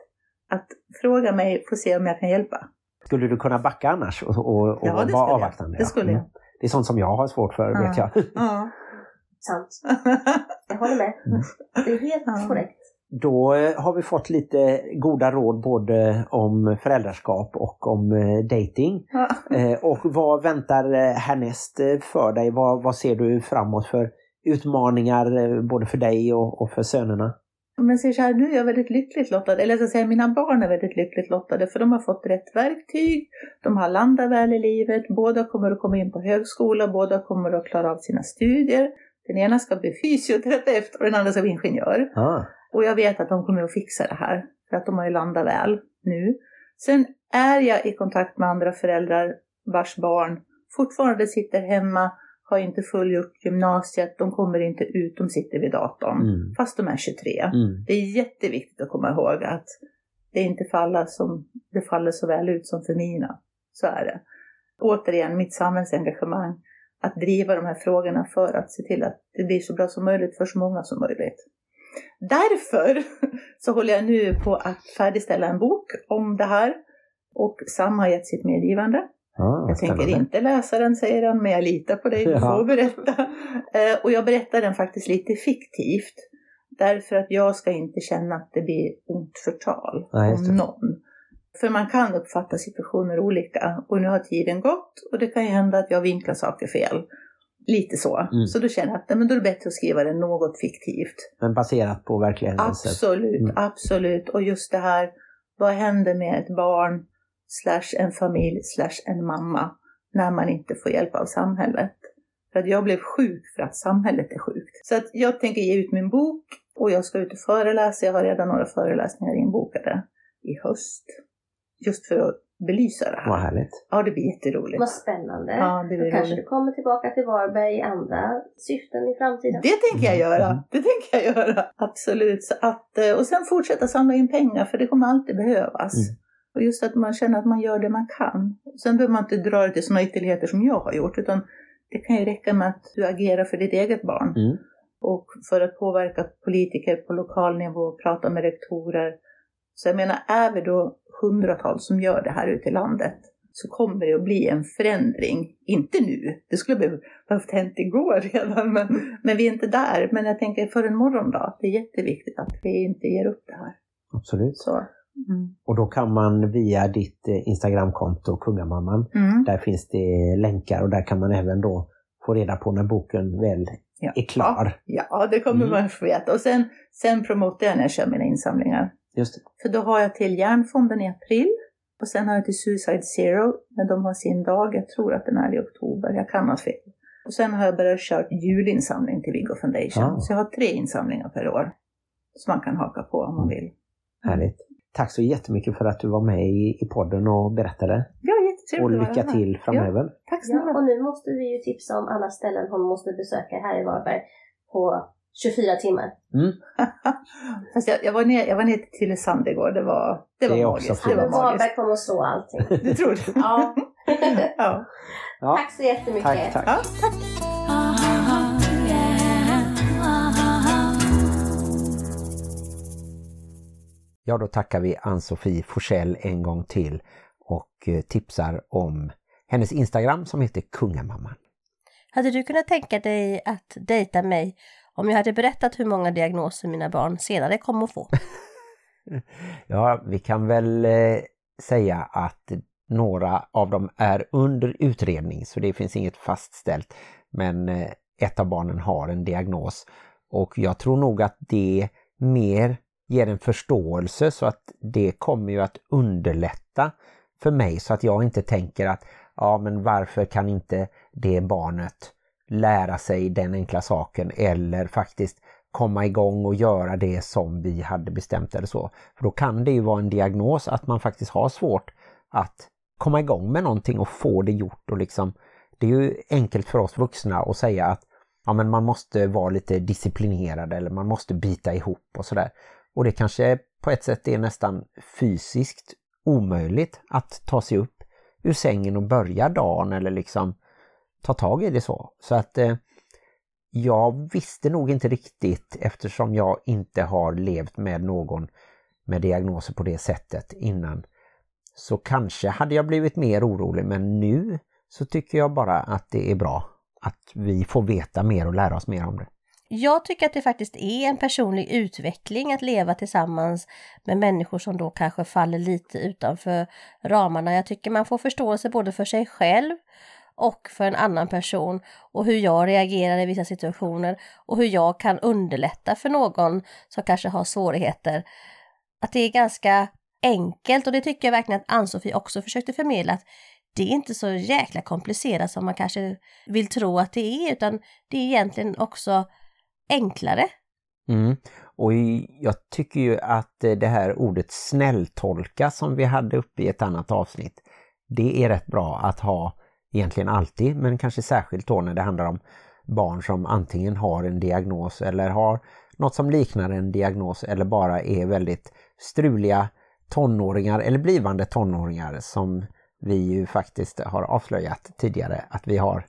Att fråga mig, få se om jag kan hjälpa. Skulle du kunna backa annars och, och, och Ja, vara skulle jag. avvaktande? Det skulle jag. Mm. Det är sånt som jag har svårt för, Ja. vet jag. Ja. Sant. Jag håller med. Det är helt korrekt. Då eh, har vi fått lite goda råd både om föräldraskap och om eh, dating. Ja. Eh, och vad väntar eh, härnäst eh, för dig? Vad, vad ser du framåt för utmaningar eh, både för dig och, och för sönerna? Om jag säger så här, nu är jag väldigt lyckligt lottad. Eller jag ska säga, mina barn är väldigt lyckligt lottade för de har fått rätt verktyg. De har landat väl i livet. Båda kommer att komma in på högskola. Båda kommer att klara av sina studier. Den ena ska bli fysioterapeut och den andra ska bli ingenjör. Ah, Och jag vet att de kommer att fixa det här. För att de har ju landat väl nu. Sen är jag i kontakt med andra föräldrar vars barn fortfarande sitter hemma, har inte fullgjort gymnasiet, de kommer inte ut, de sitter vid datorn. Mm. Fast de är 23. mm. Det är jätteviktigt att komma ihåg att det är inte för alla som det faller så väl ut som för mina. Så är det. Återigen, mitt samhällsengagemang. Att driva de här frågorna för att se till att det blir så bra som möjligt för så många som möjligt. Därför så håller jag nu på att färdigställa en bok om det här. Och Sam har gett sitt medgivande. Ah, Jag tänker spännande. inte läsa den, säger han, men jag litar på dig, du Ja. får berätta. Eh, och jag berättar den faktiskt lite fiktivt. Därför att jag ska inte känna att det blir ont förtal Nej, om någon. För man kan uppfatta situationer olika och nu har tiden gått och det kan ju hända att jag vinklar saker fel. Lite så. Mm. Så då känner jag att nej, men då är det bättre att skriva det något fiktivt. Men baserat på verkliga händelser. Absolut, Mm. absolut. Och just det här, vad händer med ett barn, slash en familj, slash en mamma, när man inte får hjälp av samhället? För att jag blev sjuk för att samhället är sjukt. Så att jag tänker ge ut min bok och jag ska ut och föreläsa. Jag har redan några föreläsningar inbokade i höst. Just för att belysa det Vad här. härligt. Ja, det blir jätteroligt. Vad spännande. Ja, det Då blir kanske roligt. du kommer tillbaka till Varberg i andra syften i framtiden. Det tänker jag göra. Mm. Det tänker jag göra. Absolut. Så att, eh, och sen fortsätta samla in pengar för det kommer alltid behövas. Mm. Och just att man känner att man gör det man kan. Sen behöver man inte dra det till sådana ytterligheter som jag har gjort. Utan det kan ju räcka med att du agerar för ditt eget barn. Mm. Och för att påverka politiker på lokal nivå, prata med rektorer. Så jag menar, är vi då hundratals som gör det här ute i landet så kommer det att bli en förändring. Inte nu, det skulle behöv- behövt hänt igår redan, men, men vi är inte där. Men jag tänker för en morgondag, det är jätteviktigt att vi inte ger upp det här. Absolut. Så. Mm. Och då kan man via ditt eh, Instagramkonto Kungamamman, Mm. där finns det länkar och där kan man även då få reda på när boken väl Ja. är klar. Ja, det kommer Mm. man få veta. Och sen, sen promotar jag när jag kör mina insamlingar. Just det. För då har jag till Järnfonden i april och sen har jag till Suicide Zero när de har sin dag. Jag tror att den är i oktober, jag kan ha fel. Och sen har jag börjat köra julinsamling till Viggo Foundation. Ah. Så jag har tre insamlingar per år som man kan haka på om man vill. Härligt. Tack så jättemycket för att du var med i, i podden och berättade. Ja, jättetrevligt Och lycka till framöver. Tack snälla. Ja, och nu måste vi ju tipsa om alla ställen hon måste besöka här i Varberg på 24 timmar. Mm. Fast jag, jag, var ner, jag var ner till Tylösand igår, det var, det var Det magiskt. Det var. Varberg kommer att slå allting. Du tror det? Ja. ja. Ja, Tack så jättemycket. tack, tack. ja, tack. Ja, då tackar vi Ann-Sofie Forsell en gång till och eh, tipsar om hennes Instagram som heter Kungamamman. Hade du kunnat tänka dig att dejta mig om jag hade berättat hur många diagnoser mina barn senare kommer att få? Ja, vi kan väl eh, säga att några av dem är under utredning så det finns inget fastställt. Men eh, ett av barnen har en diagnos Och jag tror nog att det mer ger en förståelse så att det kommer ju att underlätta för mig så att jag inte tänker att ja men varför kan inte det barnet lära sig den enkla saken eller faktiskt komma igång och göra det som vi hade bestämt eller så. För då kan det ju vara en diagnos att man faktiskt har svårt att komma igång med någonting och få det gjort och liksom det är ju enkelt för oss vuxna att säga att ja, men man måste vara lite disciplinerad eller man måste bita ihop och sådär. Och det kanske på ett sätt är nästan fysiskt omöjligt att ta sig upp ur sängen och börja dagen eller liksom ta tag i det så. Så att eh, jag visste nog inte riktigt eftersom jag inte har levt med någon med diagnoser på det sättet innan. Så kanske hade jag blivit mer orolig men nu så tycker jag bara att det är bra att vi får veta mer och lära oss mer om det. Jag tycker att det faktiskt är en personlig utveckling att leva tillsammans med människor som då kanske faller lite utanför ramarna. Jag tycker man får förståelse både för sig själv och för en annan person och hur jag reagerar i vissa situationer och hur jag kan underlätta för någon som kanske har svårigheter. Att det är ganska enkelt och det tycker jag verkligen att Ann-Sofie också försökte förmedla att det är inte så jäkla komplicerat som man kanske vill tro att det är utan det är egentligen också enklare. Mm. Och jag tycker ju att eh, det här ordet snälltolka som vi hade uppe i ett annat avsnitt, det är rätt bra att ha egentligen alltid, men kanske särskilt då när det handlar om barn som antingen har en diagnos eller har något som liknar en diagnos eller bara är väldigt struliga tonåringar eller blivande tonåringar som vi ju faktiskt har avslöjat tidigare att vi har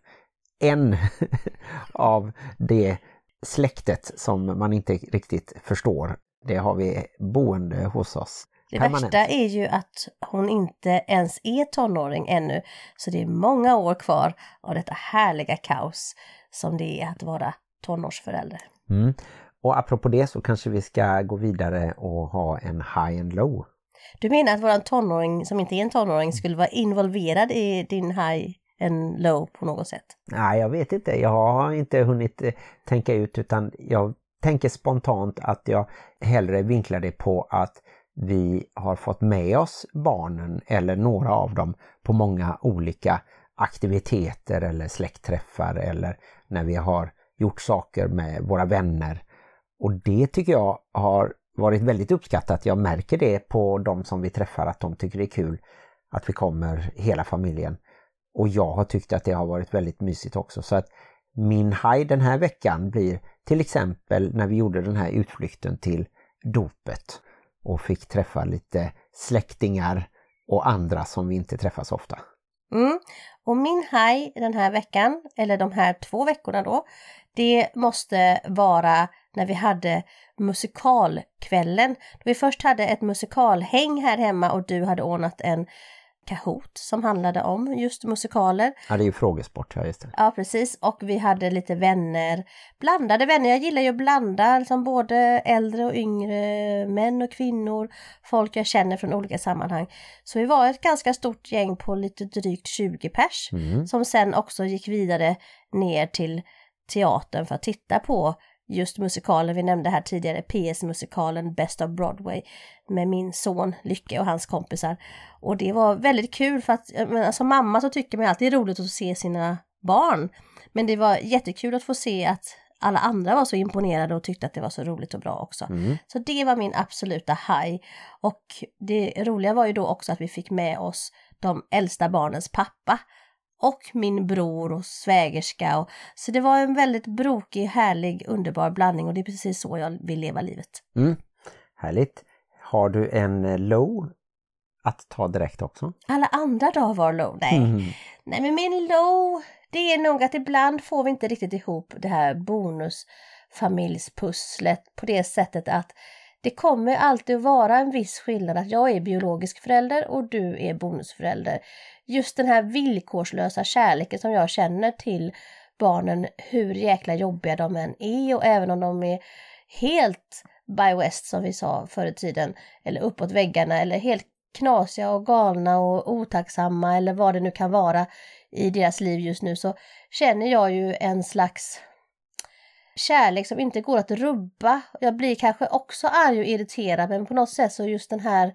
en av det släktet som man inte riktigt förstår. Det har vi boende hos oss. Det permanent. värsta är ju att hon inte ens är tonåring ännu. Så det är många år kvar av detta härliga kaos som det är att vara tonårsförälder. Mm. Och apropå det så kanske vi ska gå vidare och ha en high and low. Du menar att våran tonåring som inte är en tonåring skulle vara involverad i din high and low på något sätt? Nej, jag vet inte. Jag har inte hunnit eh, tänka ut utan jag tänker spontant att jag hellre vinklar det på att vi har fått med oss barnen eller några av dem på många olika aktiviteter eller släktträffar eller när vi har gjort saker med våra vänner. Och det tycker jag har varit väldigt uppskattat. Jag märker det på de som vi träffar att de tycker det är kul att vi kommer hela familjen. Och jag har tyckt att det har varit väldigt mysigt också. Så att min haj den här veckan blir till exempel när vi gjorde den här utflykten till dopet och fick träffa lite släktingar och andra som vi inte träffar så ofta. Mm. Och min haj den här veckan, eller de här två veckorna då, det måste vara när vi hade musikalkvällen. Då vi först hade ett musikalhäng här hemma och du hade ordnat en Kahoot som handlade om just musikaler. Ja, det är ju frågesport, ja just det. Ja, precis. Och vi hade lite vänner, blandade vänner. Jag gillar ju att blanda, liksom både äldre och yngre, män och kvinnor, folk jag känner från olika sammanhang. Så vi var ett ganska stort gäng på lite drygt 20 pers mm. som sen också gick vidare ner till teatern för att titta på just musikalen vi nämnde här tidigare, PS-musikalen Best of Broadway med min son Lycke och hans kompisar. Och det var väldigt kul för att men, som mamma så tycker man alltid det är roligt att se sina barn. Men det var jättekul att få se att alla andra var så imponerade och tyckte att det var så roligt och bra också. Mm. Så det var min absoluta high. Och det roliga var ju då också att vi fick med oss de äldsta barnens pappa och min bror och svägerska. Och, så det var en väldigt brokig, härlig, underbar blandning och det är precis så jag vill leva livet. Mm. Härligt. Har du en eh, low att ta direkt också? Alla andra dagar var low? Nej. Mm. Nej men min low, det är nog att ibland får vi inte riktigt ihop det här bonusfamiljspusslet på det sättet att det kommer alltid att vara en viss skillnad att jag är biologisk förälder och du är bonusförälder. Just den här villkorslösa kärleken som jag känner till barnen, hur jäkla jobbiga de än är och även om de är helt by west som vi sa förr i tiden, eller uppåt väggarna eller helt knasiga och galna och otacksamma eller vad det nu kan vara i deras liv just nu så känner jag ju en slags kärlek som inte går att rubba. Jag blir kanske också arg och irriterad men på något sätt så just den här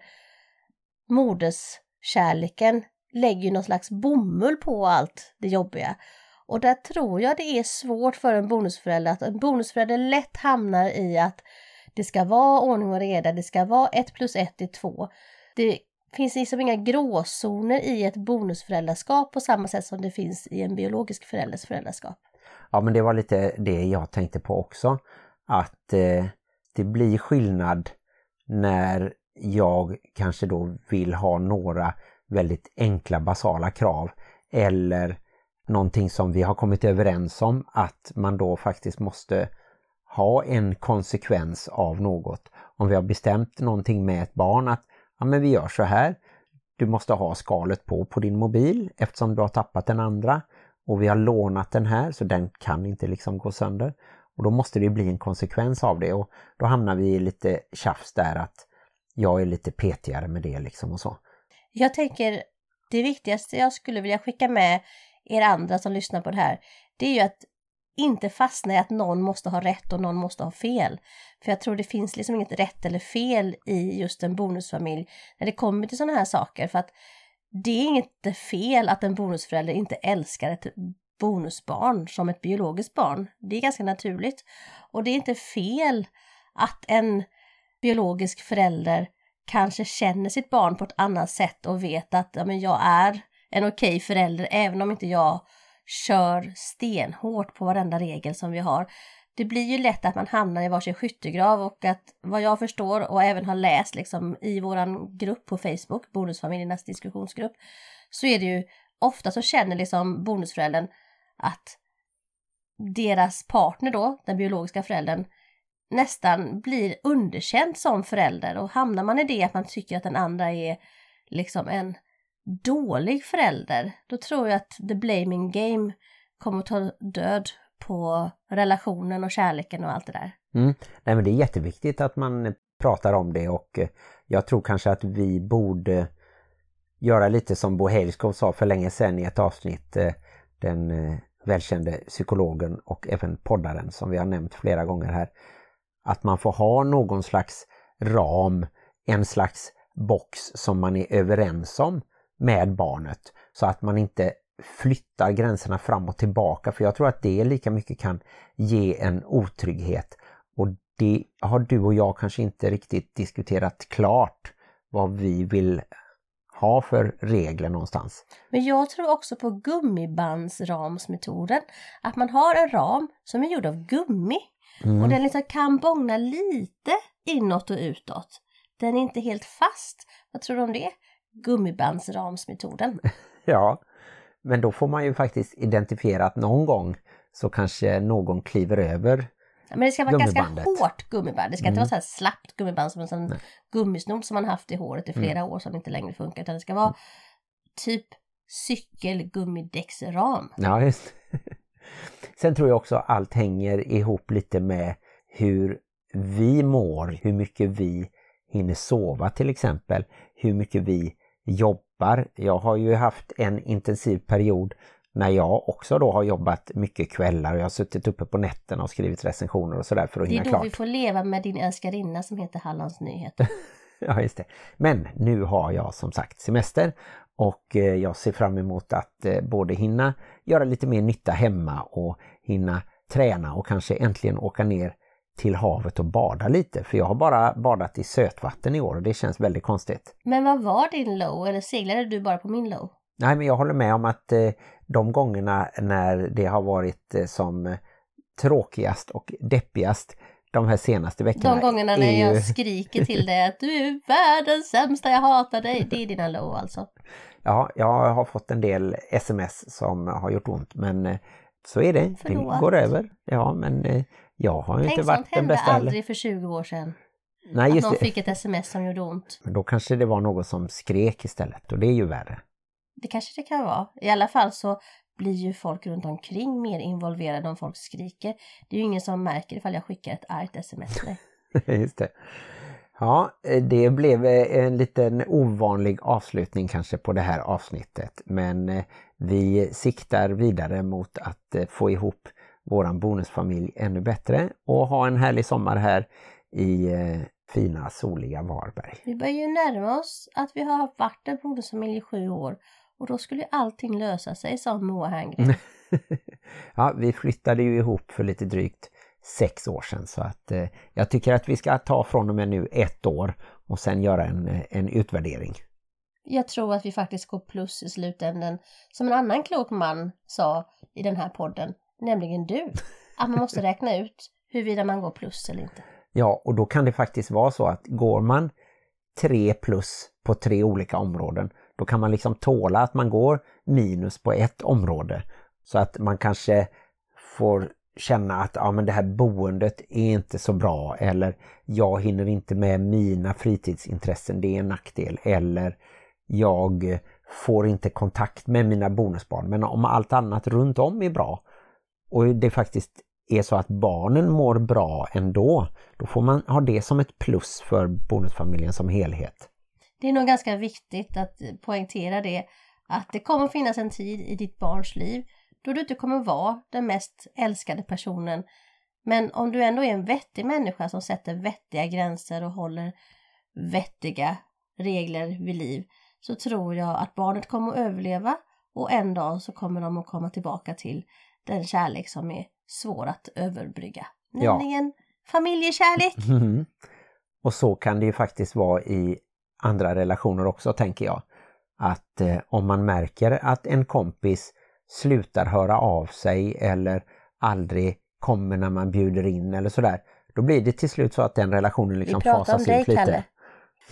moderskärleken lägger ju någon slags bomull på allt det jobbiga. Och där tror jag det är svårt för en bonusförälder att en bonusförälder lätt hamnar i att det ska vara ordning och reda, det ska vara ett plus ett är två. Det finns liksom inga gråzoner i ett bonusföräldraskap på samma sätt som det finns i en biologisk förälders föräldraskap. Ja men det var lite det jag tänkte på också. Att eh, det blir skillnad när jag kanske då vill ha några väldigt enkla basala krav eller någonting som vi har kommit överens om att man då faktiskt måste ha en konsekvens av något. Om vi har bestämt någonting med ett barn att ja, men vi gör så här. Du måste ha skalet på på din mobil eftersom du har tappat den andra och vi har lånat den här så den kan inte liksom gå sönder. Och då måste det bli en konsekvens av det och då hamnar vi i lite tjafs där att jag är lite petigare med det liksom och så. Jag tänker det viktigaste jag skulle vilja skicka med er andra som lyssnar på det här, det är ju att inte fastna i att någon måste ha rätt och någon måste ha fel. För jag tror det finns liksom inget rätt eller fel i just en bonusfamilj när det kommer till sådana här saker. För att det är inte fel att en bonusförälder inte älskar ett bonusbarn som ett biologiskt barn. Det är ganska naturligt. Och det är inte fel att en biologisk förälder kanske känner sitt barn på ett annat sätt och vet att ja, men jag är en okej okay förälder även om inte jag kör stenhårt på varenda regel som vi har. Det blir ju lätt att man hamnar i varsin skyttegrav och att vad jag förstår och även har läst liksom i våran grupp på Facebook, Bonusfamiljernas diskussionsgrupp, så är det ju ofta så känner liksom bonusföräldern att deras partner då, den biologiska föräldern, nästan blir underkänd som förälder. Och hamnar man i det att man tycker att den andra är liksom en dålig förälder, då tror jag att the blaming game kommer att ta död på relationen och kärleken och allt det där. Mm. Nej men det är jätteviktigt att man pratar om det och eh, jag tror kanske att vi borde göra lite som Bo Helskov sa för länge sedan i ett avsnitt, eh, den eh, välkände psykologen och även poddaren som vi har nämnt flera gånger här. Att man får ha någon slags ram, en slags box som man är överens om med barnet så att man inte flyttar gränserna fram och tillbaka för jag tror att det lika mycket kan ge en otrygghet och det har du och jag kanske inte riktigt diskuterat klart vad vi vill ha för regler någonstans. Men jag tror också på gummibandsramsmetoden. Att man har en ram som är gjord av gummi mm. och den liksom kan bångna lite inåt och utåt. Den är inte helt fast. Vad tror du om det? gummibandsramsmetoden. ja, men då får man ju faktiskt identifiera att någon gång så kanske någon kliver över men det ska vara ganska hårt gummiband. Det ska inte mm. vara så här slappt gummiband som en sån gummisnodd som man haft i håret i flera mm. år som inte längre funkar. Utan det ska vara typ cykelgummidäcksram. Ja, just Sen tror jag också allt hänger ihop lite med hur vi mår, hur mycket vi hinner sova till exempel, hur mycket vi jobbar. Jag har ju haft en intensiv period när jag också då har jobbat mycket kvällar och jag har suttit uppe på nätterna och skrivit recensioner och sådär för att hinna klart. Det är då klart. vi får leva med din älskarinna som heter Hallands Nyheter. ja just det. Men nu har jag som sagt semester och eh, jag ser fram emot att eh, både hinna göra lite mer nytta hemma och hinna träna och kanske äntligen åka ner till havet och bada lite. För jag har bara badat i sötvatten i år och det känns väldigt konstigt. Men vad var din low? Eller seglade du bara på min low? Nej men jag håller med om att eh, de gångerna när det har varit eh, som tråkigast och deppigast de här senaste veckorna. De gångerna när jag ju... skriker till dig att du är världens sämsta, jag hatar dig. Det är dina low alltså. Ja, jag har fått en del sms som har gjort ont men eh, så är det. Förlåt. Det går över. Ja men jag har Tänk, inte varit den bästa Tänk aldrig för 20 år sedan. Nej, just att någon det. fick ett sms som gjorde ont. Men då kanske det var något som skrek istället och det är ju värre. Det kanske det kan vara. I alla fall så blir ju folk runt omkring mer involverade om folk skriker. Det är ju ingen som märker ifall jag skickar ett argt sms till dig. just det. Ja, det blev en liten ovanlig avslutning kanske på det här avsnittet men eh, vi siktar vidare mot att eh, få ihop våran bonusfamilj ännu bättre och ha en härlig sommar här i eh, fina soliga Varberg. Vi börjar ju närma oss att vi har varit en bonusfamilj i sju år och då skulle ju allting lösa sig, sa Moa Herngren. ja, vi flyttade ju ihop för lite drygt sex år sedan så att eh, jag tycker att vi ska ta från och med nu ett år och sen göra en, eh, en utvärdering. Jag tror att vi faktiskt går plus i slutändan. Som en annan klok man sa i den här podden, nämligen du. Att man måste räkna ut huruvida man går plus eller inte. Ja, och då kan det faktiskt vara så att går man tre plus på tre olika områden, då kan man liksom tåla att man går minus på ett område. Så att man kanske får känna att ja, men det här boendet är inte så bra eller jag hinner inte med mina fritidsintressen, det är en nackdel. Eller jag får inte kontakt med mina bonusbarn. Men om allt annat runt om är bra och det faktiskt är så att barnen mår bra ändå, då får man ha det som ett plus för bonusfamiljen som helhet. Det är nog ganska viktigt att poängtera det, att det kommer finnas en tid i ditt barns liv då du inte kommer vara den mest älskade personen. Men om du ändå är en vettig människa som sätter vettiga gränser och håller vettiga regler vid liv så tror jag att barnet kommer att överleva och en dag så kommer de att komma tillbaka till den kärlek som är svår att överbrygga. Ja. Nämligen familjekärlek. Mhm. Och så kan det ju faktiskt vara i andra relationer också tänker jag. Att eh, om man märker att en kompis slutar höra av sig eller aldrig kommer när man bjuder in eller sådär. Då blir det till slut så att den relationen liksom Vi pratar om fasas dig, ut lite. Kalle.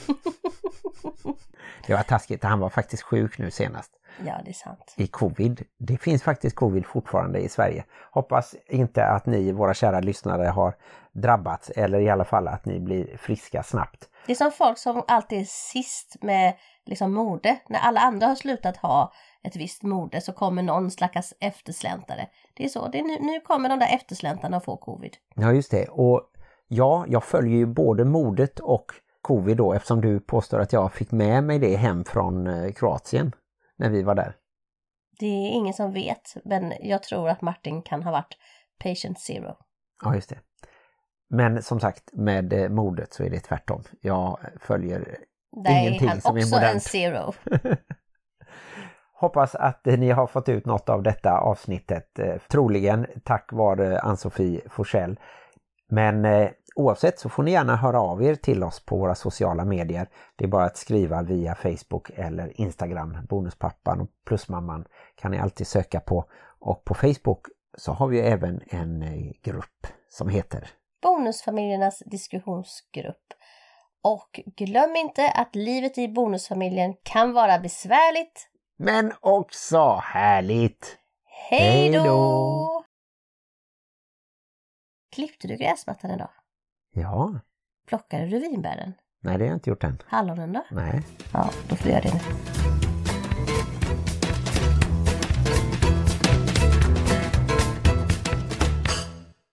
Det var taskigt, han var faktiskt sjuk nu senast Ja, det är sant. i covid. Det finns faktiskt covid fortfarande i Sverige. Hoppas inte att ni, våra kära lyssnare, har drabbats eller i alla fall att ni blir friska snabbt. Det är som folk som alltid är sist med liksom mode. När alla andra har slutat ha ett visst mode så kommer någon slags eftersläntare. Det är så, det är nu, nu kommer de där eftersläntarna att få covid. Ja just det, och ja, jag följer ju både modet och covid då eftersom du påstår att jag fick med mig det hem från eh, Kroatien när vi var där. Det är ingen som vet, men jag tror att Martin kan ha varit patient zero. Ja just det. Men som sagt med eh, modet så är det tvärtom. Jag följer Där är Ingenting han som är också en modernt. zero. Hoppas att eh, ni har fått ut något av detta avsnittet. Troligen tack vare Ann-Sofie Forsell. Men oavsett så får ni gärna höra av er till oss på våra sociala medier. Det är bara att skriva via Facebook eller Instagram. Bonuspappan och Plusmamman kan ni alltid söka på. Och på Facebook så har vi även en eh, grupp som heter Bonusfamiljernas diskussionsgrupp. Och glöm inte att livet i bonusfamiljen kan vara besvärligt. Men också härligt! Hej då! Klippte du gräsmattan idag? Ja, Plockade du vinbären? nej det har jag inte gjort än. Hallonen då? Nej. Ja, då får du göra det nu.